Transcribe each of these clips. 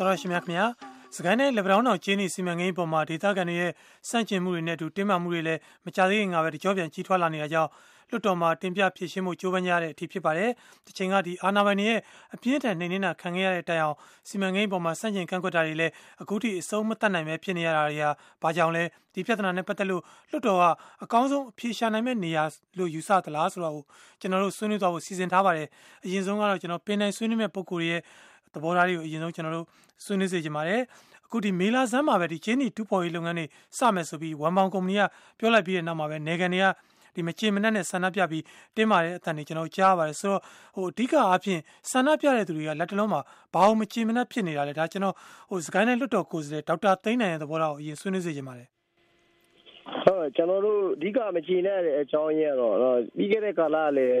တော်ရရှိမြခင်ဗျာစကိုင်းနဲ့လက်ဗရောင်းတော်ကျင်းနေစီမံကိန်းပေါ်မှာဒေသခံတွေရဲ့စန့်ကျင်မှုတွေနဲ့အတူတင်းမာမှုတွေလည်းမကြသေးခင်ကပဲကြောပြန်ကြီးထွားလာနေတာကြောင့်လွတ်တော်မှာတင်ပြဖြစ်ရှင်းမှုကြိုးပမ်းကြတဲ့အထိဖြစ်ပါတယ်။ဒီချိန်ကဒီအာနာပိုင်တွေရဲ့အပြင်းထန်နေနေတာခံခဲ့ရတဲ့တိုင်အောင်စီမံကိန်းပေါ်မှာစန့်ကျင်ကန့်ကွက်တာတွေလည်းအခုထိအဆုံးမတတ်နိုင်ပဲဖြစ်နေရတာတွေဟာဘာကြောင့်လဲဒီပြဿနာနဲ့ပတ်သက်လို့လွတ်တော်ကအကောင်းဆုံးအဖြေရှာနိုင်မဲ့နေရာလို့ယူဆသလားဆိုတော့ကျွန်တော်တို့ဆွေးနွေးသွားဖို့စီစဉ်ထားပါတယ်။အရင်ဆုံးကတော့ကျွန်တော်ပင်နိုင်ဆွေးနွေးမဲ့ပုံကိုယ်ရဲ့ သဘောထားတွေကိုအရင်ဆုံးကျွန်တော်တို့ဆွေးနွေးစေချင်ပါတယ်အခုဒီမေလာဆန်းမှာပဲဒီချင်းနီတူဖော်ရေးလုပ်ငန်းတွေစမယ်ဆိုပြီးဝန်ပေါင်ကုမ္ပဏီကပြောလိုက်ပြီးတဲ့နောက်မှာပဲနေကန်တွေကဒီမချေမနှက်နဲ့ဆန္ဒပြပြီးတင်းမာတဲ့အတန်တွေကျွန်တော်ကြားပါတယ်ဆိုတော့ဟိုအဓိကအားဖြင့်ဆန္ဒပြတဲ့သူတွေကလက်တလုံးမှာဘာလို့မချေမနှက်ဖြစ်နေတာလဲဒါကျွန်တော်ဟိုစကိုင်းနဲ့လွတ်တော်ကိုယ်စားလှယ်ဒေါက်တာသိန်းနိုင်ရဲ့သဘောထားကိုအရင်ဆွေးနွေးစေချင်ပါတယ်ဟုတ်ကျွန်တော်တို့အဓိကမချေနဲ့တဲ့အကြောင်းရင်းကတော့ပြီးခဲ့တဲ့ကာလကလည်း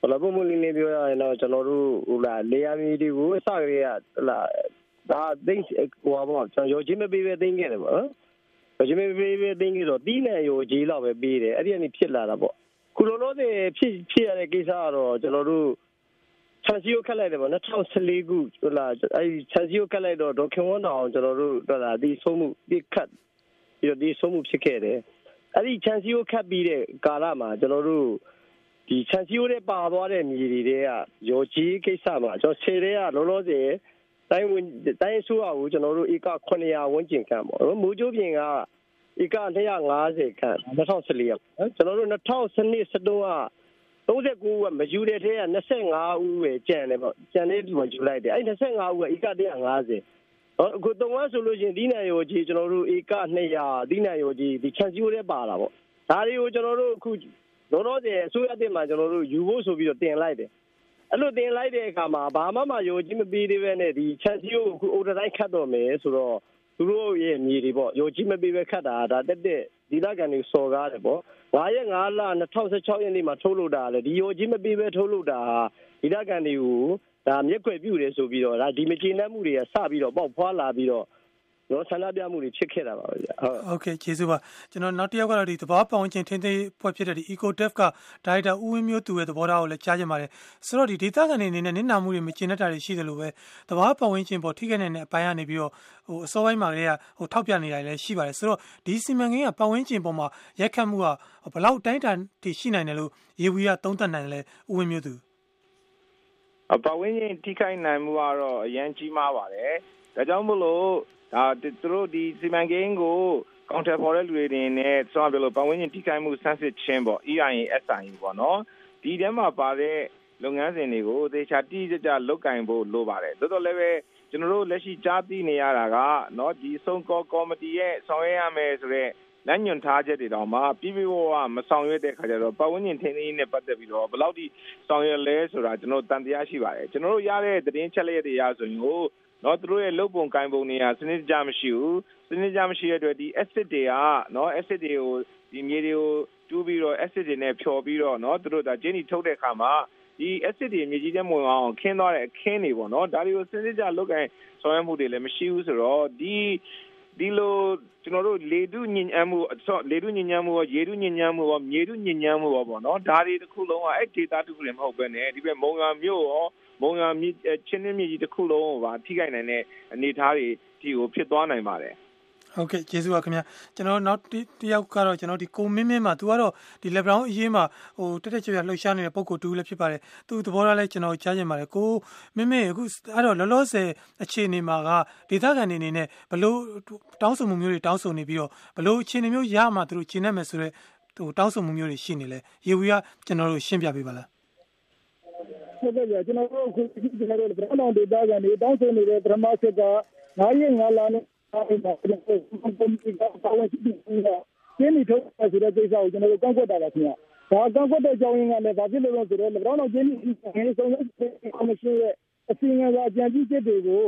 ဟလာပုံမလင်းလေးပြောရရင်တော့ကျွန်တော်တို့ဟိုလာလေယာမီတွေကိုအစကတည်းကဟလာဒါသိဟိုပါကျွန်တော်ရောချင်းမပေးပဲသိငခဲ့တယ်ပေါ့နော်ရောချင်းမပေးပဲသိငခဲ့တော့တီးနယ်ရောကြီးလောက်ပဲပေးတယ်အဲ့ဒီကနေဖြစ်လာတာပေါ့ခုလိုလို့ဖြစ်ဖြစ်ရတဲ့ကိစ္စကတော့ကျွန်တော်တို့ချန်စီကိုခက်လိုက်တယ်ပေါ့2014ခုဟလာအဲ့ချန်စီကိုခက်လိုက်တော့ဒေါခင်ဝန်းတော်ကျွန်တော်တို့ဟလာဒီဆုံးမှုဒီခတ်ပြီးတော့ဒီဆုံးမှုဖြစ်ခဲ့တယ်အဲ့ဒီချန်စီကိုခတ်ပြီးတဲ့ကာလမှာကျွန်တော်တို့ ဒီခြံစည်းရိုးတွေပါသွားတဲ့မြေတွေကရောကြီးကိစ္စမှာကျွန်တော်ဆယ်တွေကလောလောဆယ်တိုင်းဝင်တိုင်းဆိုးအောင်ကျွန်တော်တို့ဧက900ဝန်းကျင်ခန့်ပေါ့နော်မူကျိုးပြင်ကဧက250ခန့်2014ရက်နော်ကျွန်တော်တို့2012 13က39ဦးကမယူတဲ့ထဲက25ဦးပဲကျန်တယ်ပေါ့ကျန်တဲ့သူကယူလိုက်တယ်အဲ့25ဦးကဧက150နော်အခုတုံးကဆိုလို့ရှိရင်ဒီနိုင်ရောကြီးကျွန်တော်တို့ဧက200ဒီနိုင်ရောကြီးဒီခြံစည်းရိုးတွေပါလာပေါ့ဒါတွေကိုကျွန်တော်တို့အခု လောလောဆယ်အစိုးရတင်မှာကျွန်တော်တို့ယူဖို့ဆိုပြီးတော့တင်လိုက်တယ်အဲ့လိုတင်လိုက်တဲ့အခါမှာဘာမှမယုံကြည်မပြီးသေးပဲနဲ့ဒီချက်စီကိုအခုအိုတတိုင်းခတ်တော့မယ်ဆိုတော့သူတို့ရဲ့မြေတွေပေါ့ယုံကြည်မပြီးပဲခတ်တာဒါတက်တဲ့ဒီလကန်တွေစော်ကားတယ်ပေါ့9ရက်5လ2016ရက်နေ့မှာထုတ်လို့တာလေဒီယုံကြည်မပြီးပဲထုတ်လို့တာဒီလကန်တွေကိုဒါမျက်ွယ်ပြုတယ်ဆိုပြီးတော့ဒါဒီမကျေနပ်မှုတွေကစပြီးတော့ပေါက်ဖွာလာပြီးတော့ နော်ဆန္ဒပြမှုတွေဖြစ်ခဲ့တာပါပဲဗျဟုတ်โอเคကျေးဇူးပါကျွန်တော်နောက်တစ်ယောက်ကတော့ဒီသဘောပေါင်းချင်းထင်းသိဖွဲ့ဖြစ်တဲ့ဒီ EcoDev ကဒါရိုက်တာဦးဝင်းမျိုးသူရဲ့သဘောထားကိုလည်းကြားကြပါတယ်ဆိုတော့ဒီဒေသခံတွေအနေနဲ့နင့်နာမှုတွေမကျင်တတ်တာတွေရှိတယ်လို့ပဲသဘောပေါင်းချင်းပေါ်ထိခိုက်နေတဲ့အပိုင်းကနေပြီးတော့ဟိုအစောပိုင်းမှာလည်းဟိုထောက်ပြနေတာလည်းရှိပါတယ်ဆိုတော့ဒီစီမံကိန်းကပတ်ဝန်းကျင်ပေါ်မှာရက်ခတ်မှုကဘလောက်တိုင်းတာထိရှိနိုင်တယ်လို့ရေဝီကသုံးသပ်နိုင်တယ်လဲဦးဝင်းမျိုးသူအပဝင်းချင်းထိခိုက်နိုင်မှုကတော့အရန်ကြီးမားပါတယ်ဒါကြောင့်မို့လို့ ဒါသူတို့ဒီစီမံကိန်းကိုကောင်တယ်ပေါ်တဲ့လူတွေနေနဲ့ဆိုတော့ပြောလို့ပတ်ဝန်းကျင်ထိခိုက်မှုဆန်းစစ်ခြင်းပေါ့ EIA SIA ပေါ့နော်ဒီထဲမှာပါတဲ့လုပ်ငန်းစဉ်တွေကိုသေချာတိကျကျလုပ်ကင်ဖို့လိုပါတယ်တော်တော်လည်းပဲကျွန်တော်တို့လက်ရှိကြားသိနေရတာကเนาะဒီဆုံးကောကော်မတီရဲ့ဆောင်ရွက်ရမယ်ဆိုတော့လမ်းညွှန်ထားချက်တွေတောင်မှပြည်ပြဝမဆောင်ရွက်တဲ့ခါကျတော့ပတ်ဝန်းကျင်ထင်းထင်းနဲ့ပတ်သက်ပြီးတော့ဘယ်လောက်ထိဆောင်ရွက်လဲဆိုတာကျွန်တော်တန်တရားရှိပါတယ်ကျွန်တော်တို့ရတဲ့သတင်းချက်လက်တွေရဆိုရင်ကို နော်သူတို့ရဲ့လုပ်ပုံကိုင်ပုံတွေကစနစ်ကြမရှိဘူးစနစ်ကြမရှိတဲ့အတွက်ဒီ acid တွေကနော် acid တွေကိုဒီမြေတွေကိုတူးပြီးတော့ acid တွေနဲ့ဖြော်ပြီးတော့နော်သူတို့ဒါကျင်းကြီးထုတ်တဲ့အခါမှာဒီ acid တွေမြေကြီးထဲဝင်အောင်ခင်းသွားတဲ့အခင်းတွေပေါ့နော်ဒါတွေကိုစနစ်ကြလုပ်ကိုင်ဆောင်ရွက်မှုတွေလည်းမရှိဘူးဆိုတော့ဒီဒီလိုကျွန်တော်တို့လေတုညဉ့်ညမ်းမှုလေတုညဉ့်ညမ်းမှုရောရေတုညဉ့်ညမ်းမှုရောမြေတုညဉ့်ညမ်းမှုရောပေါ့နော်ဒါတွေတစ်ခုလုံးကအဲ့ဒေတာတစ်ခုလည်းမဟုတ်ပဲねဒီဘက်မုံရွာမြို့ရော မုံရွာမြစ်ချင်းနှင်းမြစ်ကြီးတစ်ခုလုံးကိုပါထိခိုက်နိုင်တဲ့အနေအထားတွေဒီကိုဖြစ်သွားနိုင်ပါတယ်ဟုတ်ကဲ့ကျေးဇူးပါခင်ဗျာကျွန်တော်နောက်တယောက်ကတော့ကျွန်တော်ဒီကိုမင်းမင်းမှာ तू ကတော့ဒီ LeBron အရေးမှာဟိုတက်တက်ကြွကြွလှုပ်ရှားနေတဲ့ပုံကိုတူလည်းဖြစ်ပါတယ်သူသဘောထားလဲကျွန်တော်ကြားချင်ပါတယ်ကိုမင်းမင်းအခုအဲ့တော့လောလောဆယ်အခြေအနေမှာကဒေသခံတွေအနေနဲ့ဘလို့တောင်းဆိုမှုမျိုးတွေတောင်းဆိုနေပြီးတော့ဘလို့အခြေအနေမျိုးရမှသူတို့ကျင်းနေမယ်ဆိုတော့ဟိုတောင်းဆိုမှုမျိုးတွေရှိနေလဲရေဝီကကျွန်တော်တို့ရှင်းပြပေးပါလား ဟုတ်ကဲ့ကျွန်တော်တို့အခုကျွန်တော်တို့ဗြဟ္မဏဒေတာကနေတောင်းဆိုနေတဲ့ပထမဆက်က9ရက်9လနဲ့အဲ့ဒါကျွန်တော်တို့ကွန်ပျူတာပါဝင်ပြီးတော့ကျင်းနေထုတ်ဆိုတဲ့ကိစ္စကိုကျွန်တော်တို့ကောက်ွက်တာပါခင်ဗျာဒါကောက်ွက်တဲ့ကြောင်းရင်းကလည်းဘာဖြစ်လို့လဲဆိုတော့ဗြဟ္မဏကျင်းနေဒီဆုံးတဲ့ကော်မရှင်ရဲ့အစီအငယ်စာကြံပြုချက်တွေကို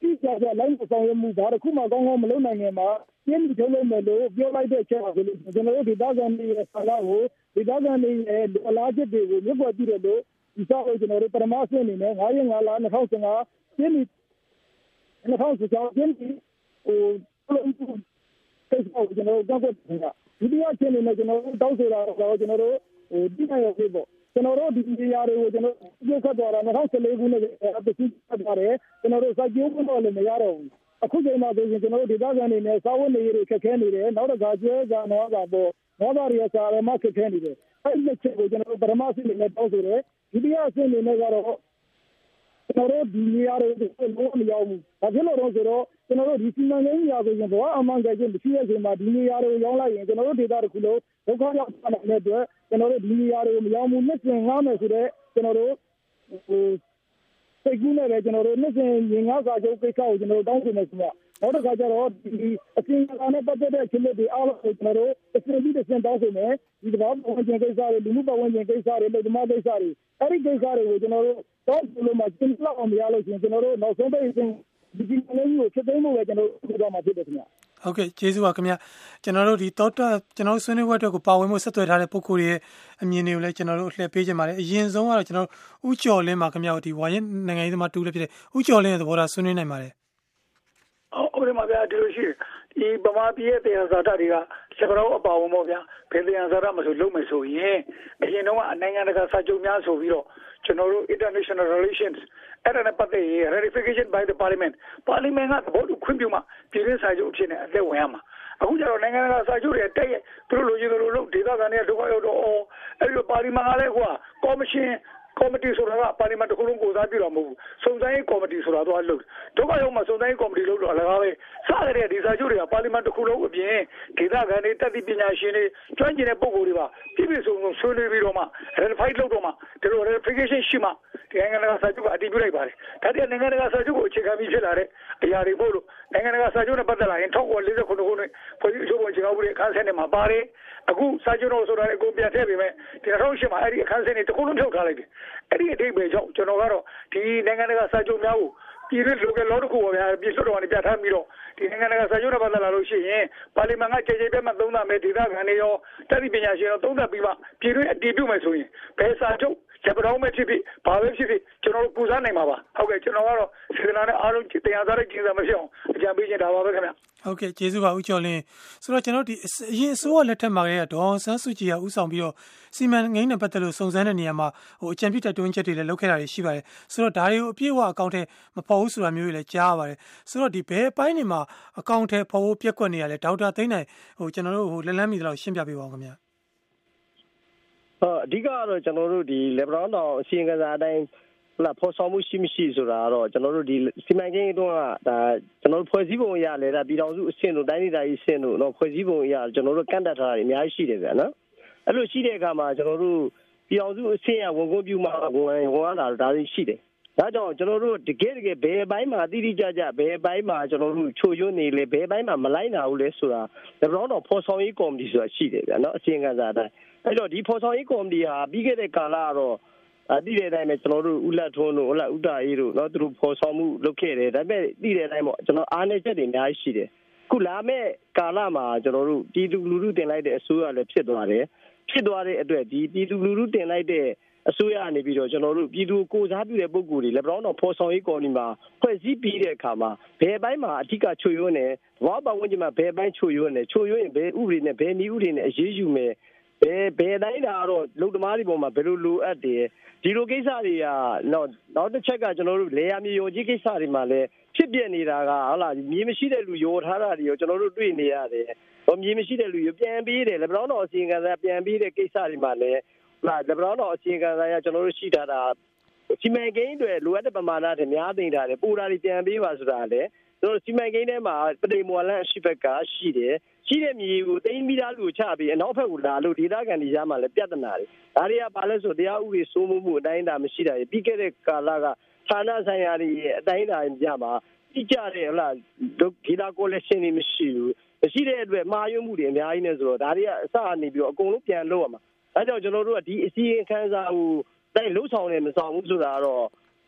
တိကျကျလိုက်ဆောင်ရမှုဒါတခုမှကောင်းကောင်းမလုပ်နိုင်ငယ်မှာကျင်းထုတ်လို့မယ်လို့ပြောလိုက်တဲ့ချက်ပါဆိုလို့ကျွန်တော်တို့ဒေသခံတွေရဲ့ဆန္ဒကိုဒေသခံတွေရဲ့အလားချက်တွေကိုမြတ်ပွားကြည့်တယ်လို့ ဒီဆောက်ကိုကျွန်တော်တို့ပထမဆင့်အနေနဲ့9ရက်5လ2015ကျင်းဒီ2016ကျင်းဒီဟိုကိစ္စကိုကျွန်တော်တို့ကြောက်ကြနေတာဒုတိယဆင့်အနေနဲ့ကျွန်တော်တို့တောက်ဆိုတာတော့ကျွန်တော်တို့ဟိုတိကျရဖြစ်ပေါ့ကျွန်တော်တို့ဒီနေရာတွေကိုကျွန်တော်ပြုတ်ခတ်သွားတာ2014ခုနှစ်ကတခုခတ်သွားတယ်ကျွန်တော်တို့စိုက်ပျိုးခွင့်တော့လည်းမရတော့ဘူးအခုချိန်မှာဆိုရင်ကျွန်တော်တို့ဒေသခံတွေနဲ့စာဝတ်နေရေးတွေခက်ခဲနေတယ်နောက်တစ်ခါကျွဲကနွားကပေါ်နွားသားတွေစာရမခက်ခဲနေတယ်အဲ့ဒီချက်ကိုကျွန်တော်တို့ပထမဆင့်နဲ့တောင်းဆိုတယ် ဒုတိယဆင့်နဲ့ကတော့ကျွန်တော်တို့ဒီနေရာတွေကိုလုံးဝမရောက်ဘူး။ဘာဖြစ်လို့လဲဆိုတော့ကျွန်တော်တို့ဒီစီမံကိန်းရာဆိုရင်ဘဝအမှန်တကယ်မရှိတဲ့အချိန်မှာဒီနေရာတွေကိုရောက်လိုက်ရင်ကျွန်တော်တို့ဒေသတစ်ခုလုံးဒုက္ခရောက်တဲ့အတွက်ကျွန်တော်တို့ဒီနေရာတွေကိုမရောက်ဘူးနှစ်စဉ်ငားမယ်ဆိုတော့ကျွန်တော်တို့ဟိုစိတ်ကူးနဲ့လည်းကျွန်တော်တို့နှစ်စဉ်ရင်ငါးစာချုပ်ကိစ္စကိုကျွန်တော်တို့တောင်းဆိုနေစီမှာ နောက်တစ်ခါကျတော့ဒီအစီအမံနဲ့ပတ်သက်တဲ့ချင်းတွေအားလုံးကိုကျွန်တော်တို့အစီအပြီးတစ်ဆင့်တောင်းဆိုမယ်ဒီကဘာဝင်ကျင်ကိစ္စတွေလူမှုပတ်ဝန်းကျင်ကိစ္စတွေလူသမားကိစ္စတွေအဲ့ဒီကိစ္စတွေကိုကျွန်တော်တို့တော့ဒီလိုမှကျင်းလောက်အောင်မရလို့ရှိရင်ကျွန်တော်တို့နောက်ဆုံးပိတ်စဉ်ဒီဒီလေးကိုဖြစ်သိမ်းမှုပဲကျွန်တော်တို့ပြောမှာဖြစ်တယ်ခင်ဗျာဟုတ်ကဲ့ကျေးဇူးပါခင်ဗျာကျွန်တော်တို့ဒီတော့ကျွန်တော်ဆွေးနွေးပွဲအတွက်ကိုပါဝင်မှုဆက်သွယ်ထားတဲ့ပုဂ္ဂိုလ်ရဲ့အမြင်တွေကိုလည်းကျွန်တော်တို့လှည့်ပေးကြပါတယ်အရင်ဆုံးကတော့ကျွန်တော်ဥကျော်လင်းပါခင်ဗျာဒီဝါရင်နိုင်ငံရေးသမားတူလည်းဖြစ်တဲ့ဥကျော်လင်းရဲ့သဘောထားဆွေးနွေးနိုင်ပါတယ် ဟုတ်တယ်မှာဗျာဒီလိုရှိဒီဗမာပြည်ရဲ့တရားစာတတွေကလက်ကတော့အပါဝင်ပေါ့ဗျာဘယ်တရားစာတမဆိုလုံးမယ်ဆိုရင်အရင်တော့နိုင်ငံတကာစာချုပ်များဆိုပြီးတော့ကျွန်တော်တို့ international relations အဲ့ဒါနဲ့ပတ်သက်ရင် ratification by the parliament parliament ကသဘောတူခွင့်ပြုမှပြည်တွင်းစာချုပ်အဖြစ်နဲ့အသက်ဝင်ရမှာအခုကျတော့နိုင်ငံတကာစာချုပ်တွေတက်ရဲ့သူတို့လိုချင်တယ်လို့လို့ဒေသခံတွေဒုက္ခရောက်တော့အော်အဲ့ဒီပါလီမန်ကလည်းဟိုကကော်မရှင် ကော်မတီဆိုတာကပါလီမန်တစ်ခုလုံးကိုစားပြုတာမဟုတ်ဘူးစုံစမ်းရေးကော်မတီဆိုတာတော့လုပ်ဒုက္ခရောက်မှစုံစမ်းရေးကော်မတီလုပ်တော့အလကားပဲစရတဲ့ဒီစာချုပ်တွေကပါလီမန်တစ်ခုလုံးအပြင်ဒေသခံတွေတက်သည့်ပညာရှင်တွေကျွမ်းကျင်တဲ့ပုဂ္ဂိုလ်တွေပါပြည့်ပြည့်စုံစုံဆွေးနွေးပြီးတော့မှ ratify လုပ်တော့မှဒီလို ratification ရှိမှဒီနိုင်ငံတကာစာချုပ်ကအတည်ပြုလိုက်ပါတယ်ဒါတည်းနိုင်ငံတကာစာချုပ်ကိုအခြေခံပြီးဖြစ်လာတဲ့အရာတွေပို့လို့နိုင်ငံတကာစာချုပ်နဲ့ပတ်သက်လာရင်1949ခုနှစ်ဖွဲ့စည်းအချုပ်ပုံအခြေခံဥပဒေအခန်းဆက်နဲ့မှာပါတယ်အခုစာချုပ်တော်ဆိုတာလည်းအကုန်ပြန်ထည့်ပေးမယ်ဒီ2008မှာအဲ့ဒီအခန်းဆက်နဲ့တခုလုံးထုတ်ထားလိုက်တယ်အဲ့ဒီအတိတ်ပဲကြောင့်ကျွန်တော်ကတော့ဒီနိုင်ငံတကာစာချုပ်များကိုပြည်တွင်းလူကလောတစ်ခုပါဗျာပြည်စွတ်တော်ကနေပြထားပြီးတော့ဒီနိုင်ငံတကာစာချုပ်နဲ့ပတ်သက်လာလို့ရှိရင်ပါလီမန်ကကြေကြေပြတ်မှသုံးသပ်မယ်ဒေသခံတွေရောတက်သည့်ပညာရှင်ရောသုံးသပ်ပြီးမှပြည်တွင်းအတည်ပြုမယ်ဆိုရင်ဘယ်စာချုပ် လက်ပတော်မဲ့ဖြစ်ဖြစ်ဘာပဲဖြစ်ဖြစ်ကျွန်တော်တို့ပူဇော်နိုင်မှာပါဟုတ်ကဲ့ကျွန်တော်ကတော့စေတနာနဲ့အားလုံးတရားစားတဲ့ကျင်းစာမဖြစ်အောင်အကြံပေးချင်တာပါပဲခင်ဗျဟုတ်ကဲ့ကျေးဇူးပါဦးကျော်လင်းဆိုတော့ကျွန်တော်ဒီအရင်အစိုးရလက်ထက်မှာကဒေါ်ဆန်းစုကြည်ကဥဆောင်ပြီးတော့စီမံကိန်းနဲ့ပတ်သက်လို့စုံစမ်းတဲ့နေရာမှာဟိုအကြံပြုတက်တွန်းချက်တွေလည်းလုပ်ခဲ့တာတွေရှိပါတယ်ဆိုတော့ဒါတွေကိုအပြည့်အဝအကောင့်ထဲမပေါ်ဘူးဆိုတာမျိုးတွေလည်းကြားရပါတယ်ဆိုတော့ဒီဘယ်အပိုင်းတွေမှာအကောင့်ထဲပေါ်ဖို့ပြက်ကွက်နေရလဲဒေါက်တာသိန်းနိုင်ဟိုကျွန်တော်တို့ဟိုလက်လန်းမီတော့ရှင်းပြပေးပါဦးခင်ဗျာ အဓိကကတော့ကျွန်တော်တို့ဒီ level တောင်အစီရင်ခံစာအတိုင်းလာဖော်ဆောင်မှုရှိမရှိဆိုတာကတော့ကျွန်တော်တို့ဒီစီမံကိန်းအတွင်းကဒါကျွန်တော်တို့ဖွဲ့စည်းပုံအရလည်းဒါပြည်တော်စုအဆင့်တို့တိုင်းဒေသကြီးအဆင့်တို့တော့ဖွဲ့စည်းပုံအရကျွန်တော်တို့ကန့်တတ်ထားတာအများကြီးရှိတယ်ဗျာနော်အဲ့လိုရှိတဲ့အခါမှာကျွန်တော်တို့ပြည်တော်စုအဆင့်ရဝန်ကွန်းပြုမှာဝန်ဝန်တာဒါတွေရှိတယ်ဒါကြောင့်ကျွန်တော်တို့တကယ်တကယ်ဘယ်ဘိုင်းမှာတိတိကျကျဘယ်ဘိုင်းမှာကျွန်တော်တို့ချိုရွနေလဲဘယ်ဘိုင်းမှာမလိုက်နိုင်ဘူးလဲဆိုတာဒါပြောတော့ဖော်ဆောင်ရေးကော်မတီဆိုတာရှိတယ်ဗျာနော်အစီရင်ခံစာအတိုင်း အဲ့တော့ဒီဖော်ဆောင်ရေးကော်မတီဟာပြီးခဲ့တဲ့ကာလကတော့အတိတဲ့အတိုင်းပဲကျွန်တော်တို့ဥလက်ထွန်းတို့ဥလက်ဥတာအေးတို့เนาะသူတို့ဖော်ဆောင်မှုလုပ်ခဲ့တယ်ဒါပေမဲ့တိတဲ့အတိုင်းပေါ့ကျွန်တော်အားနေချက်တွေအများကြီးရှိတယ်ခုလာမဲ့ကာလမှာကျွန်တော်တို့ပြည်သူလူထုတင်လိုက်တဲ့အစိုးရလည်းဖြစ်သွားတယ်ဖြစ်သွားတဲ့အတွက်ဒီပြည်သူလူထုတင်လိုက်တဲ့အစိုးရအနေပြီးတော့ကျွန်တော်တို့ပြည်သူကိုစားပြုတဲ့ပုံကိုယ်တွေလည်းပြောင်းတော့ဖော်ဆောင်ရေးကော်မတီမှာဖွဲ့စည်းပြီးတဲ့အခါမှာဘယ်ပိုင်းမှာအထူးကချွေရွံ့နေဘောပါဝင်ကြီးမှာဘယ်ပိုင်းချွေရွံ့နေချွေရွံ့ရင်ဘယ်ဥပဒေနဲ့ဘယ်နည်းဥပဒေနဲ့အရေးယူမယ် ဘယ်ဘယ်တိုင်းတာတော့လုံသမားတွေပေါ်မှာဘယ်လိုလိုအပ်တယ်ဒီလိုကိစ္စတွေကနောက်နောက်တစ်ချက်ကကျွန်တော်တို့လေယာမြေရောကြီးကိစ္စတွေမှာလည်းဖြစ်ပြနေတာကဟုတ်လားမြေမရှိတဲ့လူရောထားတာတွေကိုကျွန်တော်တို့တွေ့နေရတယ်ဟောမြေမရှိတဲ့လူရောပြန်ပြီးတယ်လေဘယ်တော့အစီရင်ခံစာပြန်ပြီးတဲ့ကိစ္စတွေမှာလည်းဟုတ်လားလေဘယ်တော့အစီရင်ခံစာကကျွန်တော်တို့ရှိထားတာ စီမံကိန်းတွေလိုအပ်တဲ့ပမာဏတွေများသိနေတာလေပူတာတွေပြန်ပေးပါဆိုတာလေတို့စီမံကိန်းထဲမှာပတိမော်လန်ရှိဘက်ကရှိတယ်ရှိတဲ့မြေကိုတိမ်းမိသားလူချပြီးအနောက်ဘက်ကိုလာလို့ဒေသခံတွေကြားမှာလည်းပြဿနာတွေဒါတွေကဘာလဲဆိုတရားဥပဒေစိုးမိုးမှုအတိုင်းအတာမရှိတာပြီးခဲ့တဲ့ကာလကဌာနဆိုင်ရာတွေရဲ့အတိုင်းအတာကြမှာတိကျတဲ့ဟုတ်လားဒေတာကိုလက်ရှင်တွေမရှိဘူးမရှိတဲ့အတွက်မှားယွင်းမှုတွေအများကြီးနေဆိုတော့ဒါတွေကအစအနေပြီးတော့အကုန်လုံးပြန်လုပ်ရမှာအဲကြောင့်ကျွန်တော်တို့ကဒီအစီရင်ခံစာကို တိုင်းလှုပ်ဆောင်နေမဆောင်ဘူးဆိုတာကတော့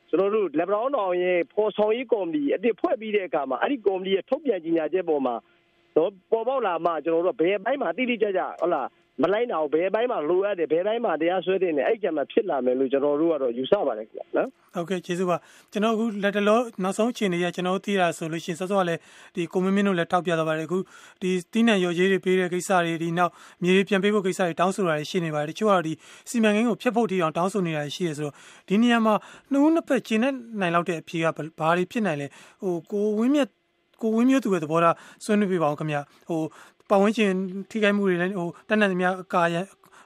ကျွန်တော်တို့လက်ဘရောင်းတောင်ရဲ့ဖော်ဆောင်ရေးကော်မတီအတစ်ဖွဲ့ပြီးတဲ့အခါမှာအဲ့ဒီကော်မတီရဲ့ထုတ်ပြန်ကြေညာချက်ပေါ်မှာတော့ပေါ်ပေါက်လာမှကျွန်တော်တို့ဘယ်ဘိုင်းမှာတိတိကျကျဟုတ်လား မလိုက်တော့ဘယ်ဘိုင်းမှာလိုအပ်တယ်ဘယ်ဘိုင်းမှာတရားစွဲတင်တယ်အဲ့ကြမှာဖြစ်လာမယ်လို့ကျွန်တော်တို့ကတော့ယူဆပါတယ်ခင်ဗျနော်ဟုတ်ကဲ့ကျေးဇူးပါကျွန်တော်အခုလက်တလောနောက်ဆုံးအခြေအနေရကျွန်တော်သိရဆိုလို့ရှိရင်စောစောကလည်းဒီကိုမင်းမင်းတို့လည်းထောက်ပြသွားပါတယ်အခုဒီတီးနှံရော်ကြီးတွေပေးတဲ့ကိစ္စတွေဒီနောက်မြေတွေပြန်ပေးဖို့ကိစ္စတွေတောင်းဆိုတာတွေရှိနေပါတယ်တချို့ကတော့ဒီစီမံကိန်းကိုဖျက်ဖို့တီအောင်တောင်းဆိုနေတာရှိရဆိုတော့ဒီနေရာမှာနှစ်ဦးနှစ်ဖက်ကျင်းတဲ့နိုင်လောက်တဲ့အဖြေကဘာတွေဖြစ်နိုင်လဲဟိုကိုဝင်းမြတ်ကိုဝင်းမျိုးသူရဲ့သဘောထားဆွေးနွေးပြပါအောင်ခင်ဗျဟို ပတ်ဝန်းကျင်ထိခိုက်မှုတွေလည်းဟိုတတ်နိုင်သမျှအကာ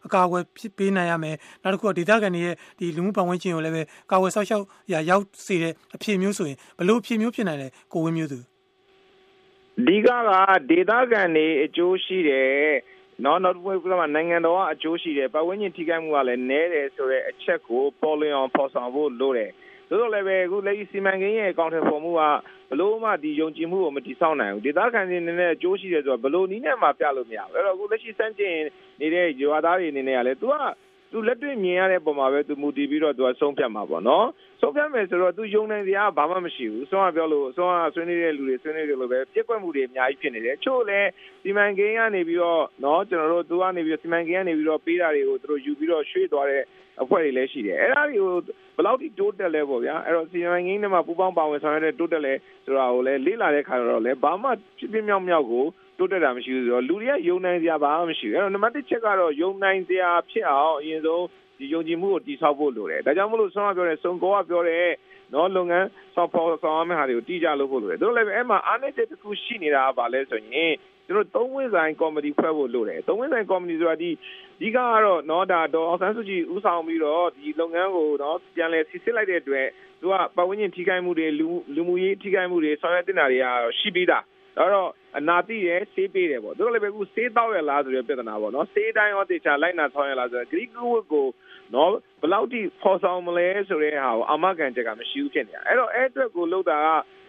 အကာအကွယ်ဖြစ်ပေးနိုင်ရမယ်နောက်တစ်ခုကဒေသခံတွေရဲ့ဒီလူမှုပတ်ဝန်းကျင်ကိုလည်းပဲကာဝယ်ဆောက်ရှောက်ရရောက်စေတဲ့အဖြစ်မျိုးဆိုရင်ဘလို့အဖြစ်မျိုးဖြစ်နိုင်လဲကိုဝင်းမျိုးသူဒီကကဒေသခံတွေအကျိုးရှိတယ်နော်နောက်တစ်ခုကနိုင်ငံတော်ကအကျိုးရှိတယ်ပတ်ဝန်းကျင်ထိခိုက်မှုကလည်းနည်းတယ်ဆိုတဲ့အချက်ကိုပေါ်လွင်အောင်ဖော်ဆောင်ဖို့လိုတယ် သို့တော်လည်းပဲအခုလက်ရှိစီမံကိန်းရဲ့အကောင့်ထဲပေါ်မှုကဘလို့မှဒီယုံကြည်မှုကိုမတည်ဆောက်နိုင်ဘူးဒေသခံတွေအနေနဲ့အကျိုးရှိတယ်ဆိုတော့ဘလို့နည်းနဲ့မှပြလို့မရဘူးအဲ့တော့အခုလက်ရှိစမ်းကျင်နေတဲ့ရွာသားတွေအနေနဲ့ကလည်း तू ကသူလက်တွေ့မြင်ရတဲ့ပုံမှာပဲသူမူတည်ပြီးတော့သူကဆုံးဖြတ်မှာပေါ့နော်ဆုံးဖြတ်မယ်ဆိုတော့သူယုံနိုင်စရာဘာမှမရှိဘူးဆုံးကပြောလို့ဆုံးကဆွေးနေတဲ့လူတွေဆွေးနေတယ်လို့ပဲပြက်ကွက်မှုတွေအများကြီးဖြစ်နေတယ်ချို့လည်းစီမံကိန်းကနေပြီးတော့နော်ကျွန်တော်တို့သူကနေပြီးတော့စီမံကိန်းကနေပြီးတော့ပေးတာတွေကိုသူတို့ယူပြီးတော့ရွှေ့သွားတဲ့အဖွဲ့တွေလည်းရှိတယ်အဲ့ဒါတွေကို ဘယ်လောက်ထိတိုးတက်လဲပေါ့ဗျာအဲ့တော့စီမံကိန်းတွေမှာပူပေါင်းပါဝင်ဆောင်ရွက်တဲ့တိုးတက်လဲဆိုတာကိုလည်းလေ့လာတဲ့ခါတော့လည်းဘာမှဖြစ်ဖြစ်မြောက်မြောက်ကိုတိုးတက်တာမရှိဘူးဆိုတော့လူတွေကယုံနိုင်စရာဘာမှမရှိဘူးအဲ့တော့နံပါတ်1ချက်ကတော့ယုံနိုင်စရာဖြစ်အောင်အရင်ဆုံးဒီယုံကြည်မှုကိုတည်ဆောက်ဖို့လိုတယ်ဒါကြောင့်မလို့ဆောင်းကပြောတဲ့စုံကောကပြောတဲ့နော်လုပ်ငန်းဆောက်ဖော်ဆောင်ရမယ့်ဟာတွေကိုတည်ကြလို့ဖို့လိုတယ်တို့လည်းအဲ့မှာအားနည်းချက်တစ်ခုရှိနေတာကဘာလဲဆိုရင် ကျွန်တော်သုံးဝင်းဆိုင်ကော်မတီဖွဲ့ဖို့လိုတယ်သုံးဝင်းဆိုင်ကော်မတီဆိုတာဒီဒီကတော့နော်ဒါတော့အောင်ဆန်းစုကြည်ဦးဆောင်ပြီးတော့ဒီလုပ်ငန်းကိုနော်ပြန်လည်ဆီစစ်လိုက်တဲ့အတွက်သူကပတ်ဝန်းကျင်ထိခိုက်မှုတွေလူလူမှုရေးထိခိုက်မှုတွေဆောင်ရွက်တင်တာတွေကရှိပြီးသား ဒါတော့အနာတိရဲ့ဆေးပေးတယ်ပေါ့တို့လည်းပဲအခုဆေးတောက်ရလားဆိုတဲ့ပြဿနာပေါ့နော်ဆေးတိုင်းရောတေချာလိုက်နာဆောင်ရလားဆိုတော့ဂရိကဝတ်ကိုနော်ဘယ်လောက်ထိဖော်ဆောင်မလဲဆိုတဲ့ဟာကိုအမကန်ချက်ကမရှိဘူးဖြစ်နေတာအဲ့တော့အဲ့အတွက်ကိုလောက်တာက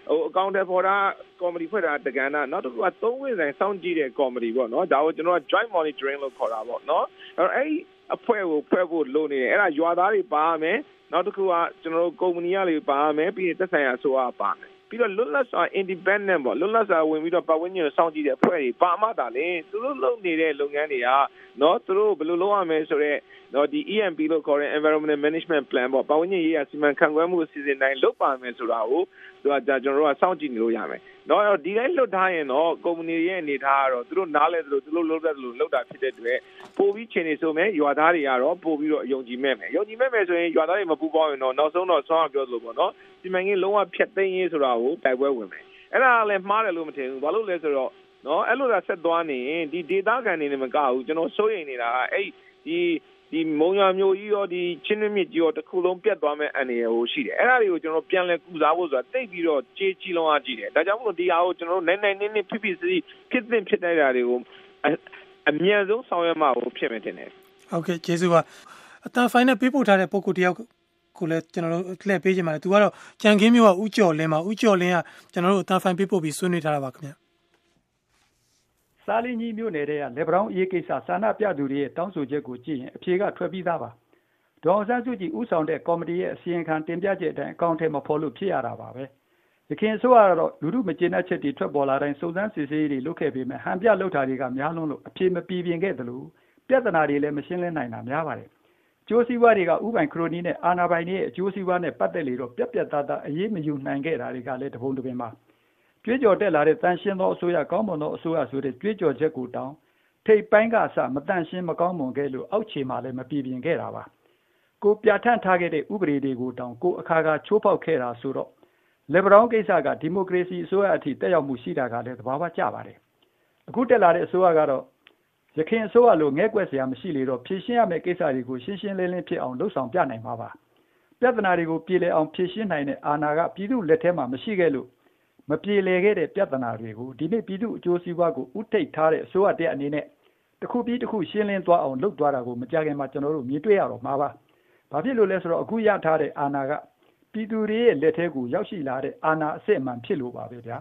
ဟိုအကောင့်တွေပေါ်တာကော်မတီဖွဲ့တာတကန်တာနောက်တစ်ခုကသုံးဝင်းဆိုင်စောင့်ကြည့်တဲ့ကော်မတီပေါ့နော်ဒါကိုကျွန်တော်က joint monitoring လို့ခေါ်တာပေါ့နော်အဲ့တော့အဲ့ဒီအဖွဲ့ကိုဖွဲ့ဖို့လိုနေတယ်အဲ့ဒါရွာသားတွေပါမယ်နောက်တစ်ခုကကျွန်တော်တို့ကုမ္ပဏီကတွေပါမယ်ပြီးရင်သက်ဆိုင်ရာအစိုးရပါမယ် ပြီးတော့လွတ်လပ်စွာ independent ပေါ့လွတ်လပ်စွာဝင်ပြီးတော့ပတ်ဝန်းကျင်ကိုစောင့်ကြည့်တဲ့အဖွဲ့တွေပါမှသာလေသူတို့လုပ်နေတဲ့လုပ်ငန်းတွေကနော်သူတို့ဘယ်လိုလုပ်ရမလဲဆိုတော့နော်ဒီ EMP လို့ခေါ်တဲ့ environmental management plan ပေါ့ပတ်ဝန်းကျင်ရေးရာစီမံခန့်ခွဲမှုအစီအစဉ်တိုင်းလုပ်ပါမယ်ဆိုတာကို သူကကျွန်တော်တို့ကစောင့်ကြည့်နေလို့ရမယ်။နော်ဒီတိုင်းလွတ်ထားရင်တော့ကုမ္ပဏီရဲ့အနေထားကတော့သူတို့နားလဲသလိုသူတို့လုပ်တတ်သလိုလုပ်တာဖြစ်တဲ့အတွက်ပို့ပြီးချိန်နေဆိုမယ်ရွာသားတွေကတော့ပို့ပြီးတော့အယုံကြည်မဲ့မယ်။ယုံကြည်မဲ့မယ်ဆိုရင်ရွာသားတွေမပူပေါင်းရင်တော့နောက်ဆုံးတော့ဆောင်းအောင်ပြောသလိုပေါ့နော်။စီမံကိန်းလုံးဝဖျက်သိမ်းရေးဆိုတာကိုတိုက်ပွဲဝင်မယ်။အဲ့ဒါလည်းမှားတယ်လို့မထင်ဘူး။ဘာလို့လဲဆိုတော့နော်အဲ့လိုသာဆက်သွားနေရင်ဒီဒေတာကန်နေနေမကဘူးကျွန်တော်စိုးရိမ်နေတာကအဲ့ဒီ ဒီမုံရမျိုးကြီးရောဒီချင်းနှမြင့်ကြီးရောတစ်ခုလုံးပြတ်သွားမဲ့အနေရဟိုရှိတယ်အဲ့ဒါတွေကိုကျွန်တော်ပြန်လဲကုစားဖို့ဆိုတာတိတ်ပြီးတော့ကြေးကြီးလုံးအားကြီးတယ်ဒါကြောင့်မလို့ဒီအားကိုကျွန်တော်နိုင်နိုင်နင်းနင်းဖြစ်ဖြစ်စီဖြစ်သင့်ဖြစ်နိုင်တာတွေကိုအမြန်ဆုံးဆောင်ရွက်မှာကိုဖြစ်မယ်တင်တယ်ဟုတ်ကဲ့ကျေးဇူးပါအတန်ဖိုင်နဲ့ပေးပို့ထားတဲ့ပုံကိုတယောက်ကိုလည်းကျွန်တော်တို့လှည့်ပေးချင်ပါတယ်သူကတော့ကြံခင်းမျိုးကဥကြော်လင်းမှာဥကြော်လင်းကကျွန်တော်တို့အတန်ဖိုင်ပေးပို့ပြီးဆွေးနွေးထားတာပါခင်ဗျာ စားလင်းကြီးမြို့နယ်တဲ့ကလေဘရောင်းအရေးကိစ္စစာနာပြသူတွေရဲ့တောင်းဆိုချက်ကိုကြည့်ရင်အဖြေကထွက်ပြီးသားပါဒေါအောင်ဆန်းစုကြည်ဥဆောင်တဲ့ကော်မတီရဲ့အစီရင်ခံတင်ပြချက်အတိုင်းအကောင့်ထဲမှာဖော်လို့ဖြစ်ရတာပါပဲရခင်ဆိုကတော့လူမှုမကျေနပ်ချက်တွေထွက်ပေါ်လာတိုင်းစုံစမ်းစစ်ဆေးရေးတွေလုပ်ခဲ့ပေမဲ့ဟန်ပြလုပ်တာတွေကများလွန်းလို့အဖြေမပြေပြင်ခဲ့သလိုပြဿနာတွေလည်းမရှင်းလင်းနိုင်တာများပါတယ်ကျိုးစည်းဝါးတွေကဥပိုင်ခရိုနီနဲ့အာနာပိုင်တွေရဲ့အကျိုးစည်းဝါးနဲ့ပတ်သက်လေတော့ပြက်ပြက်သားသားအရေးမယူနိုင်ခဲ့တာတွေကလည်းတပုံတပင်ပါ ကြွေးကြော်တက်လာတဲ့တန်ရှင်းသောအစိုးရကောင်းမွန်သောအစိုးရဆိုတဲ့ကြွေးကြော်ချက်ကိုတောင်းထိပ်ပိုင်းကအစမတန်ရှင်းမကောင်းမွန်ခဲ့လို့အောက်ခြေမှာလည်းမပြပြင်းခဲ့တာပါကိုပြဋ္ဌာန်းထားခဲ့တဲ့ဥပဒေတွေကိုတောင်းကိုအခါခါချိုးဖောက်ခဲ့တာဆိုတော့လေဘရောင်းကိစ္စကဒီမိုကရေစီအစိုးရအထိတက်ရောက်မှုရှိတာကလည်းသဘာဝကျပါတယ်အခုတက်လာတဲ့အစိုးရကတော့ရခိုင်အစိုးရလိုငဲကွက်စရာမရှိလေတော့ဖြည့်ရှင်းရမယ့်ကိစ္စတွေကိုရှင်းရှင်းလင်းလင်းဖြစ်အောင်လှုပ်ဆောင်ပြနိုင်မှာပါပြဿနာတွေကိုပြည်လည်အောင်ဖြည့်ရှင်းနိုင်တဲ့အာဏာကပြည်သူလက်ထဲမှာမရှိခဲ့လို့ မပြေလည်ခဲ့တဲ့ပြဿနာတွေကိုဒီနေ့ပြည်သူအကျိုးစီးပွားကိုဥထိတ်ထားတဲ့အစိုးရတဲ့အနေနဲ့တစ်ခုပြီးတစ်ခုရှင်းလင်းသွားအောင်လုပ်သွားတာကိုမကြခင်မှာကျွန်တော်တို့မြင်တွေ့ရတော့မှာပါ။ဘာဖြစ်လို့လဲဆိုတော့အခုရထားတဲ့အာဏာကပြည်သူတွေရဲ့လက်ထဲကိုရောက်ရှိလာတဲ့အာဏာအစစ်အမှန်ဖြစ်လို့ပါပဲဗျာ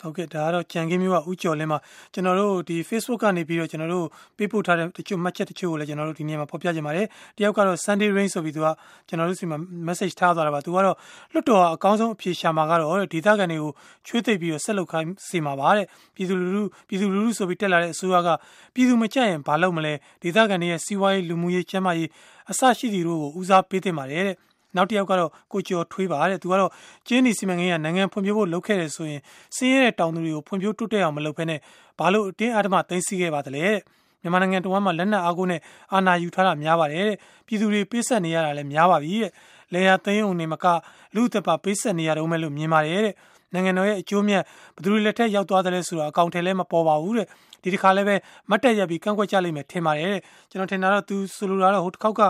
ဟုတ်ကဲ့ဒါကတော့ကြံကင်းမျိုးကဥကျော်လင်းမှာကျွန်တော်တို့ဒီ Facebook ကနေပြီးတော့ကျွန်တော်တို့ပေးပို့ထားတဲ့တချို့မှတ်ချက်တချို့ကိုလည်းကျွန်တော်တို့ဒီနေ့မှာဖော်ပြကြပါတယ်တယောက်ကတော့ Sunday Rain ဆိုပြီးသူကကျွန်တော်တို့စီမှာ message ထားသွားတာပါသူကတော့လွတ်တော်အကောင်းဆုံးအဖြေရှာမှာကတော့ဒေသခံတွေကိုချွေးသိပ်ပြီးတော့ဆက်လုပ်ခိုင်းစီမှာပါတဲ့ပြည်သူလူထုပြည်သူလူထုဆိုပြီးတက်လာတဲ့အစိုးရကပြည်သူမကြရင်ဘာလုပ်မလဲဒေသခံတွေရဲ့စီးပွားရေးလူမှုရေးကျန်းမာရေးအစရှိသူတို့ကိုဦးစားပေးသင့်ပါတယ်တဲ့ နောက်တစ်ယောက်ကတော့ကိုကျော်ထွေးပါတဲ့သူကတော့ကျင်းနီစီမံကိန်းကနိုင်ငံဖွံ့ဖြိုးဖို့လုပ်ခဲ့တယ်ဆိုရင်စင်းရဲတဲ့တောင်သူတွေကိုဖွံ့ဖြိုးတိုးတက်အောင်မလုပ်ဘဲနဲ့ဘာလို့အတင်းအဓမ္မသိမ်းဆီးခဲ့ပါသလဲတဲ့မြန်မာနိုင်ငံတော်မှာလက်နက်အားကိုနဲ့အာဏာယူထားတာများပါတယ်တဲ့ပြည်သူတွေပေးဆက်နေရတာလည်းများပါပြီတဲ့လေယာသိန်းုံနေမကလူသက်ပါပေးဆက်နေရတော့မယ်လို့မြင်ပါတယ်တဲ့နိုင်ငံတော်ရဲ့အကျိုးမြတ်ဘယ်သူတွေလက်ထက်ရောက်သွားတယ်လဲဆိုတာအကောင့်ထဲလည်းမပေါ်ပါဘူးတဲ့ဒီတစ်ခါလည်းပဲမတ်တက်ရပြီးကန့်ကွက်ကြလိမ့်မယ်ထင်ပါတယ်တဲ့ကျွန်တော်ထင်တာတော့သူဆိုလိုတာတော့ဟိုတစ်ခေါက်က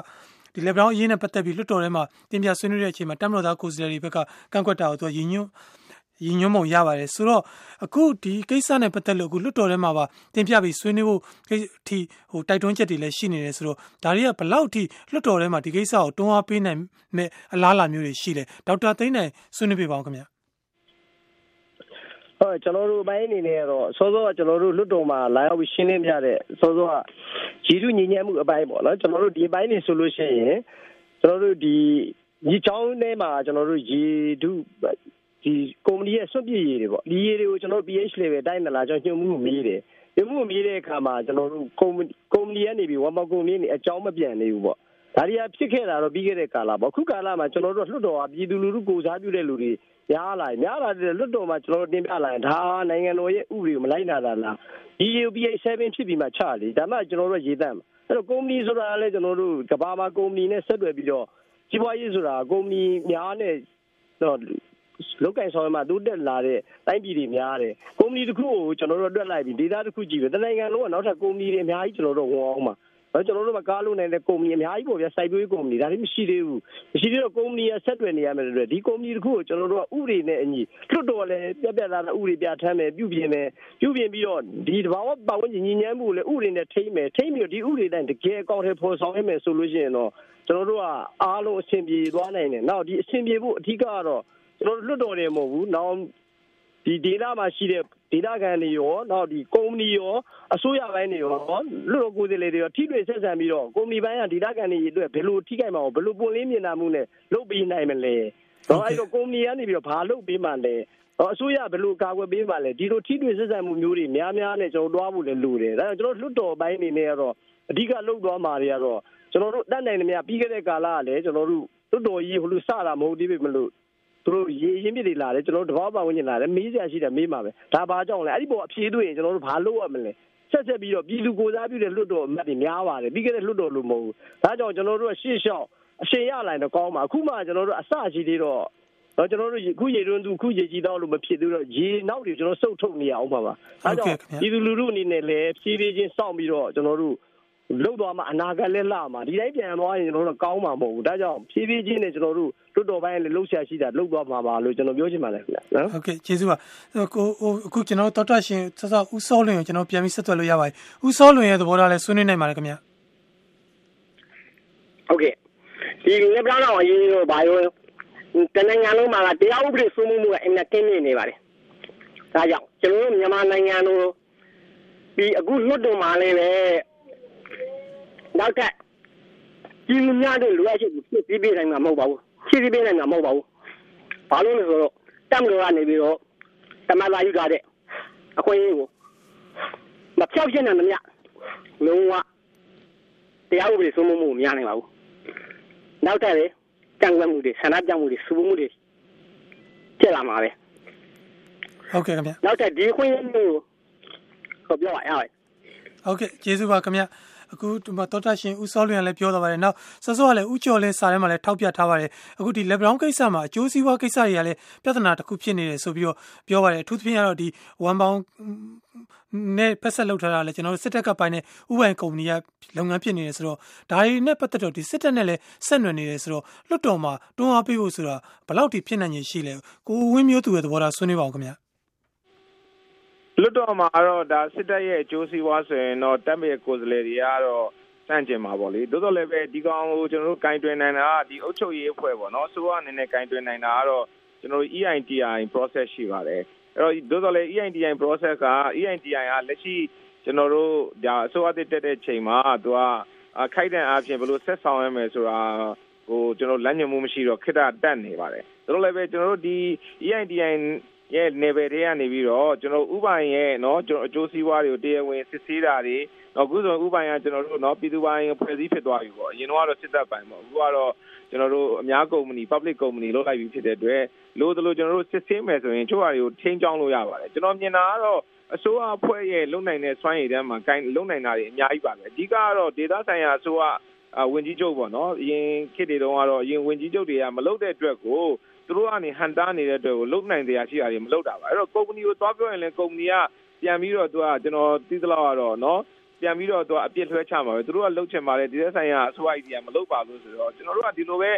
ဒီလေဘရောင်းအရေးနဲ့ပတ်သက်ပြီးလွှတ်တော်ထဲမှာတင်ပြဆွေးနွေးတဲ့အချိန်မှာတမ်မတော်သားကိုယ်စားလှယ်တွေဘက်ကကန့်ကွက်တာကိုသူကရည်ညွှန်းရည်ညွှန်းပုံရပါတယ်ဆိုတော့အခုဒီကိစ္စနဲ့ပတ်သက်လို့အခုလွှတ်တော်ထဲမှာပါတင်ပြပြီးဆွေးနွေးဖို့အထိဟိုတိုက်တွန်းချက်တွေလည်းရှိနေတယ်ဆိုတော့ဒါတွေကဘလောက်ထိလွှတ်တော်ထဲမှာဒီကိစ္စကိုတွန်းအားပေးနိုင်မဲ့အလားအလာမျိုးတွေရှိတယ်ဒေါက်တာသိန်းနိုင်ဆွေးနွေးပြပါအောင်ခင်ဗျာ ဟုတ်ကျွန်တော်တို့အပိုင်းအနေနဲ့ကတော့စောစောကကျွန်တော်တို့လွတ်တော်မှာလာရောက်ပြီးရှင်းလင်းပြတဲ့စောစောကရည်သူညီညွတ်မှုအပိုင်းပေါ့နော်ကျွန်တော်တို့ဒီအပိုင်းနေဆိုလို့ရှိရင်ကျွန်တော်တို့ဒီညီချောင်းထဲမှာကျွန်တော်တို့ရေဒုဒီကုမ္ပဏီရဲ့စွန့်ပစ်ရည်တွေပေါ့ဒီရည်တွေကိုကျွန်တော် pH level တိုင်းမလားကျွန်တော်ညှို့မှုမေးတယ်ညှို့မှုမေးတဲ့အခါမှာကျွန်တော်တို့ကုမ္ပဏီကုမ္ပဏီကနေပြီးဝမ်ပေါကုမ္ပဏီနေအကြောင်းမပြန်နေဘူးပေါ့ ဒါတွေကဖြစ်ခဲ့တာတော့ပြီးခဲ့တဲ့ကာလပေါ့အခုကာလမှာကျွန်တော်တို့လွှတ်တော်ကပြည်သူလူထုကိုစားပြုတဲ့လူတွေများလာများလာတဲ့လွတ်တော်မှာကျွန်တော်တင်ပြလာရင်ဒါနိုင်ငံတော်ရဲ့ဥပဒေကိုမလိုက်နာတာလား EUPA 7ဖြစ်ပြီးမှချလေဒါမှကျွန်တော်တို့ရေးတတ်မှာအဲ့တော့ကုမ္ပဏီဆိုတာလည်းကျွန်တော်တို့ကဘာမှာကုမ္ပဏီနဲ့ဆက်သွယ်ပြီးတော့ကြီးပွားရေးဆိုတာကုမ္ပဏီများနဲ့တော့လောက်ကင်ဆောင်မှာတိုးတက်လာတဲ့တိုင်းပြည်တွေများတယ်ကုမ္ပဏီတစ်ခုကိုကျွန်တော်တို့တွက်လိုက်ပြီးဒေတာတစ်ခုကြည့်ပဲတနိုင်ငံလုံးကနောက်ထပ်ကုမ္ပဏီတွေအများကြီးကျွန်တော်တို့ဝင်အောင်မှာ တော့ကျွန်တော်တို့မကားလို့နိုင်တဲ့ကုမ္ပဏီအများကြီးပေါ့ဗျာစိုက်ပျိုးရေးကုမ္ပဏီဒါတွေမရှိသေးဘူးမရှိသေးတော့ကုမ္ပဏီကဆက်တွယ်နေရမယ်လို့ဒီကုမ္ပဏီတခုကိုကျွန်တော်တို့ကဥပဒေနဲ့အညီလွတ်တော်လည်းပြက်ပြက်သားသားဥပဒေပြဋ္ဌာန်းမယ်ပြုပြင်မယ်ပြုပြင်ပြီးတော့ဒီတဘာဝပတ်ဝန်းကျင်ညီညွတ်မှုလည်းဥပဒေနဲ့ထိမ့်မယ်ထိမ့်ပြီးတော့ဒီဥပဒေတိုင်းတကယ်အကောင့်ထဲပေါ်ဆောင်ရမယ်ဆိုလို့ရှိရင်တော့ကျွန်တော်တို့ကအားလုံးအဆင်ပြေသွားနိုင်တယ်နောက်ဒီအဆင်ပြေဖို့အထူးကတော့ကျွန်တော်တို့လွတ်တော်တယ်မဟုတ်ဘူးနောက်ဒီဒေတာမှာရှိတဲ့ ဒေတာခံတွေရောနောက်ဒီကုမ္ပဏီရောအစိုးရပိုင်းတွေရောလူတော်ကိုယ်စားလှယ်တွေရောထိတွေ့ဆက်ဆံပြီးတော့ကုမ္ပဏီပိုင်းကဒေတာခံတွေအတွက်ဘယ်လိုထိခိုက်မှာဘယ်လိုပွင့်လင်းမြင်နာမှုနဲ့လုပ်ပေးနိုင်မလဲတော့အဲ့တော့ကုမ္ပဏီကနေပြီးတော့ဘာလုပ်ပေးမှလဲတော့အစိုးရဘယ်လိုကာကွယ်ပေးမှလဲဒီလိုထိတွေ့ဆက်ဆံမှုမျိုးတွေများများနဲ့ကျွန်တော်တွားဖို့လည်းလိုတယ်ဒါကြောင့်ကျွန်တော်လွတ်တော်ပိုင်းအနေနဲ့ကတော့အဓိကလုပ်သွားမှာတွေကတော့ကျွန်တော်တို့တတ်နိုင်တယ်များပြီးခဲ့တဲ့ကာလကလည်းကျွန်တော်တို့လွတ်တော်ကြီးဟိုလိုစတာမဟုတ်သေးပေမလို့ သူတို့ရေရင်းမြစ်တွေလာတယ်ကျွန်တော်တို့တဘောပါဝင်ကျင်လာတယ်မေးစရာရှိတယ်မေးမှာပဲဒါဘာကြောင့်လဲအဲ့ဒီပေါ်အဖြေတွေ့ရင်ကျွန်တော်တို့ဘာလုပ်ရမလဲဆက်ဆက်ပြီးတော့ပြည်သူကိုစားပြုတဲ့လွတ်တော်အမတ်တွေများပါတယ်ပြီးခဲ့တဲ့လွတ်တော်လို့မဟုတ်ဘူးဒါကြောင့်ကျွန်တော်တို့ရှေ့လျှောက်အရှင်ရလာရင်တော့ကောင်းပါအခုမှကျွန်တော်တို့အစရှိသေးတော့တော့ကျွန်တော်တို့ခုရေတွန်းသူခုရေကြီးတော့လို့မဖြစ်သေးတော့ရေနောက်တွေကျွန်တော်စုပ်ထုတ်နေအောင်ပါပါဒါကြောင့်ပြည်သူလူထုအနေနဲ့လည်းဖြည်းဖြည်းချင်းစောင့်ပြီးတော့ကျွန်တော်တို့ လုတ်သွားမှအနာဂတ်လည်းလှမှာဒီတိုင်းပြန်သွားရင်ကျွန်တော်တို့ကောင်းမှာမဟုတ်ဘူးဒါကြောင့်ဖြည်းဖြည်းချင်းနဲ့ကျွန်တော်တို့လွတ်တော်ပိုင်းလည်းလှုပ်ရှားရှိတာလှုပ်သွားမှာပါလို့ကျွန်တော်ပြောချင်ပါတယ်ခင်ဗျာနော်ဟုတ်ကဲ့ကျေးဇူးပါကိုအခုကျွန်တော်တော်တော်ရှင်စစဦးစောလွင်ကိုကျွန်တော်ပြန်ပြီးဆက်သွယ်လို့ရပါတယ်ဦးစောလွင်ရဲ့သဘောထားလည်းဆွေးနွေးနိုင်ပါတယ်ခင်ဗျာဟုတ်ကဲ့ဒီလက်ပြောင်းတော့အရင်ရောဘာရောတနိုင်ငံလုံးမှာတရားဥပဒေစိုးမိုးမှုကအင်နဲ့တင်းနေနေပါတယ်ဒါကြောင့်ကျွန်တော်တို့မြန်မာနိုင်ငံတို့ဒီအခုလွတ်တော်မှာလည်းပဲ နောက်ထပ်ကြီးများတဲ့လူအချင်းကိုပြပြနိုင်မှာမဟုတ်ပါဘူးဖြည့်ပြပြနိုင်မှာမဟုတ်ပါဘူးဘာလို့လဲဆိုတော့တမ်လို့ကနေပြီးတော့တမလာယူကြတဲ့အခွင့်အရေးကိုမဖြောက်ရှင်းနိုင်မမြလုံးဝတရားဥပဒေစိုးမိုးမှုမရနိုင်ပါဘူးနောက်ထပ်လေကြံ့ကွက်မှုတွေဆန္ဒပြမှုတွေစူမှုတွေဖြစ်လာမှာပဲဟုတ်ကဲ့ခင်ဗျနောက်ထပ်ဒီခွင့်ရမှုကိုပြောပါရအောင်ဟုတ်ကဲ့ကျေးဇူးပါခင်ဗျ အခုဒီမှာတော်တာရှင်ဦးစောလွင်ကလည်းပြောသွားပါတယ်နောက်စောစောကလည်းဦးကျော်လင်းစာထဲမှာလည်းထောက်ပြထားပါတယ်အခုဒီ level ကိစ္စမှာအကျိုးစီးပွားကိစ္စတွေကလည်းပြဿနာတစ်ခုဖြစ်နေတယ်ဆိုပြီးတော့ပြောပါတယ်အထူးသဖြင့်ကတော့ဒီ one bound နဲ့ဖက်ဆက်လုပ်ထားတာလည်းကျွန်တော်တို့စစ်တပ်ကပိုင်းနဲ့ဥပိုင်ကုမ္ပဏီကလုပ်ငန်းဖြစ်နေတယ်ဆိုတော့ဒါတွေနဲ့ပတ်သက်တော့ဒီစစ်တပ်နဲ့လည်းဆက်နွယ်နေတယ်ဆိုတော့လွတ်တော်မှာတွန်းအားပေးဖို့ဆိုတာဘယ်လောက်ထိဖြစ်နိုင်ရရှိလဲကိုဝင်းမျိုးသူရဲ့သဘောထားဆွေးနွေးပါအောင်ခင်ဗျာ လွတ်တော်မှာတော့ဒါစစ်တပ်ရဲ့အကျိုးစီးပွားဆိုရင်တော့တပ်မဲ့ကိုယ်စားလှယ်တွေကတော့စန့်ကျင်မှာပေါ့လေတိုးတော့လည်းပဲဒီကောင်ကိုကျွန်တော်တို့ကင်တွင်နိုင်တာကဒီအုပ်ချုပ်ရေးအဖွဲ့ပေါ့နော်ဆိုတော့အနေနဲ့ကင်တွင်နိုင်တာကတော့ကျွန်တော်တို့ EITI process ရှိပါတယ်အဲ့တော့သို့တော်လည်း EITI process က EITI ကလက်ရှိကျွန်တော်တို့ဒါအစိုးရတက်တဲ့ချိန်မှာသူကခိုက်တဲ့အားဖြင့်ဘယ်လိုဆက်ဆောင်ရမယ်ဆိုတာဟိုကျွန်တော်လမ်းညွှန်မှုမရှိတော့ခိတ္တတက်နေပါတယ်ဒါတော့လည်းပဲကျွန်တော်တို့ဒီ EITI ရဲ့ level တွေကနေပြီးတော့ကျွန်တော်ဥပိုင်ရဲ့နော်ကျွန်တော်အကျိုးစီးပွားတွေကိုတရားဝင်စစ်ဆေးတာတွေအခုဆိုဥပိုင်ကကျွန်တော်တို့နော်ပြည်သူပိုင်ဖွဲ့စည်းဖြစ်သွားပြီပေါ့အရင်ကတော့စစ်တပ်ပိုင်ပေါ့အခုကတော့ကျွန်တော်တို့အများကုမ္ပဏီ public company လောက်လိုက်ပြီးဖြစ်တဲ့အတွက်လို့တို့ကျွန်တော်တို့စစ်ဆေးမယ်ဆိုရင်ချို့ဟာတွေကိုထိန်းချောင်းလို့ရပါတယ်ကျွန်တော်မြင်တာကတော့အစိုးရအဖွဲ့ရဲ့လုံနိုင်တဲ့စွမ်းရည်တန်းမှာဂိုင်းလုံနိုင်တာတွေအများကြီးပါပဲအဓိကကတော့ဒေသဆိုင်ရာအစိုးရအဝင်ကြီးချုပ်ပေါ့နော်အရင်ခေတ်တွေတုန်းကတော့အရင်ဝင်ကြီးချုပ်တွေကမလုပ်တဲ့အတွက်ကို သူတို့ကနေဟန်တာနေတဲ့အတွက်ကိုလုံနိုင်တရားရှိတာတွေမလုပ်တာပါအဲ့တော့ကုမ္ပဏီကိုသွားပြောရင်လည်းကုမ္ပဏီကပြန်ပြီးတော့သူကကျွန်တော်သိသလောက်ကတော့နော်ပြန်ပြီးတော့သူကအပြစ်လွှဲချမှာပဲသူတို့ကလှုပ်ချင်ပါတယ်ဒီသက်ဆိုင်ရာအစိုးရကြီးကမလုပ်ပါလို့ဆိုတော့ကျွန်တော်တို့ကဒီလိုပဲ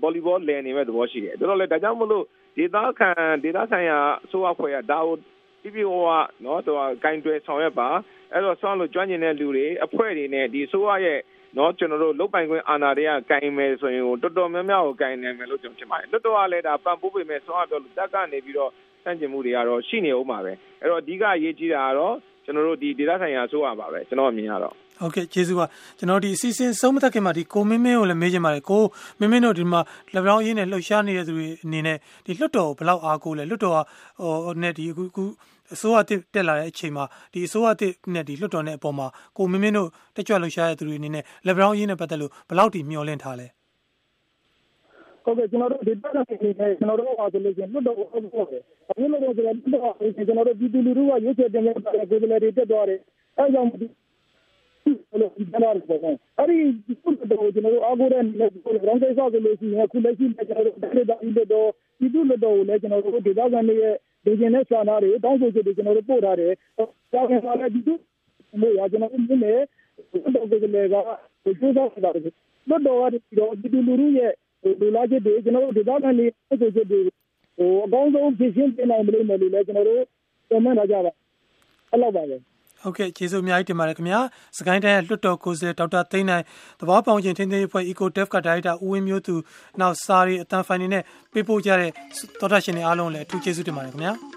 ဗော်လီဘောလည်နေမဲ့သဘောရှိတယ်တို့တော့လေဒါကြောင့်မလို့ဒေသခံဒေသဆိုင်ရာအစိုးရဖွဲ့ကဒါကိုပြပြဝါနော်သူကဂိုင်းတွဲဆောင်ရွက်ပါအဲ့တော့ဆောင်းလို့ကျွမ်းကျင်တဲ့လူတွေအဖွဲ့တွေနဲ့ဒီအစိုးရရဲ့ နော်ကျွန်တော်တို့လုတ်ပိုင်ခွင့်အာဏာတွေကကင်မယ်ဆိုရင်တော်တော်များများကိုကင်နိုင်မယ်လို့ကျွန်တော်ထင်ပါတယ်လွတ်တော်ကလည်းဒါပံ့ပိုးပေးမယ်ဆောင်းရပြောလို့တက်ကနေပြီးတော့စန့်ကျင်မှုတွေကတော့ရှိနေဦးမှာပဲအဲ့တော့အဓိကအရေးကြီးတာကတော့ကျွန်တော်တို့ဒီဒေသဆိုင်ရာအစိုးရပါပဲကျွန်တော်အမြင်ရတော့ဟုတ်ကဲ့ကျေးဇူးပါကျွန်တော်ဒီအစီအစဉ်ဆုံးမသက်ခင်မှာဒီကိုမင်းမင်းကိုလည်းမေးချင်ပါတယ်ကိုမင်းမင်းတို့ဒီမှာလက်ပြောင်းရင်းနဲ့လှုပ်ရှားနေတဲ့သူတွေအနေနဲ့ဒီလွတ်တော်ကိုဘယ်လောက်အားကိုးလဲလွတ်တော်ကဟိုနဲ့ဒီအခုအခု အစိုးရတက်တက်လာတဲ့အချိန်မှာဒီအစိုးရတက်နဲ့ဒီလွတ်တော်နဲ့အပေါ်မှာကိုမင်းမင်းတို့တက်ကြွလှုပ်ရှားတဲ့သူတွေအနေနဲ့လက်ပြောင်းရင်းနဲ့ပတ်သက်လို့ဘယ်လောက်ထိမျှော်လင့်ထားလဲဟုတ်ကဲ့ကျွန်တော်တို့ဒီတက်ကနေနေကျွန်တော်တို့အားဆိုလို့ရှိရင်လွတ်တော်ကိုဟုတ်ဟုတ်တယ်အခုလို့ဆိုတော့လွတ်တော်ကိုကျွန်တော်တို့ပြည်သူလူထုကရွေးချယ်တင်ပြတဲ့ကိုယ်စားလှယ်တွေတက်သွားတယ်အဲကြောင့်လို့ဒီကလာတော့အဲ့ဒီကုသတော်ကျွန်တော်တို့အားကိုးတဲ့လက်ကိုရောင်းကိစ္စဆိုလို့ရှိရင်အခုလက်ရှိကျွန်တော်တို့ဒေသအီလက်တော်ပြည်သူလက်တော်ကိုလည်းကျွန်တော်တို့ဒေသခံတွေရဲ့ ဒေသနဲ့စာနာတွေတောင်းဆိုချက်တွေကျွန်တော်တို့ပို့ထားတယ်။ဒါကလည်းပြည်သူမျိုးရကျွန်တော်တို့မြင်နေတော့ကိုယ်လည်းကကျိုးစားတာတယ်။လွတ်တော်ကဒီတော့ပြည်သူလူထုရဲ့လူလာချက်တွေကျွန်တော်တို့ဒေသခံတွေဆိုချက်တွေဟိုအကောင်းဆုံးဖြစ်ရှင်းပြနိုင်မလို့မယ်လို့လည်းကျွန်တော်တို့ပြန်မှန်းထားကြပါအဲ့လောက်ပါပဲ ဟုတ်ကဲ့ကျေးဇူးအများကြီးတင်ပါတယ်ခင်ဗျာစကိုင်းတိုင်းလွတ်တော်ကိုယ်စားဒေါက်တာသိန်းနိုင်သဘောပေါင်ခြင်းထင်းထင်းအဖွဲ့ EcoDev ကဒါရိုက်တာဦးဝင်းမျိုးသူနောက်စာရီအတန်ဖိုင်နေနဲ့ပေးပို့ကြတဲ့သောတာရှင်တွေအားလုံးလည်းအထူးကျေးဇူးတင်ပါတယ်ခင်ဗျာ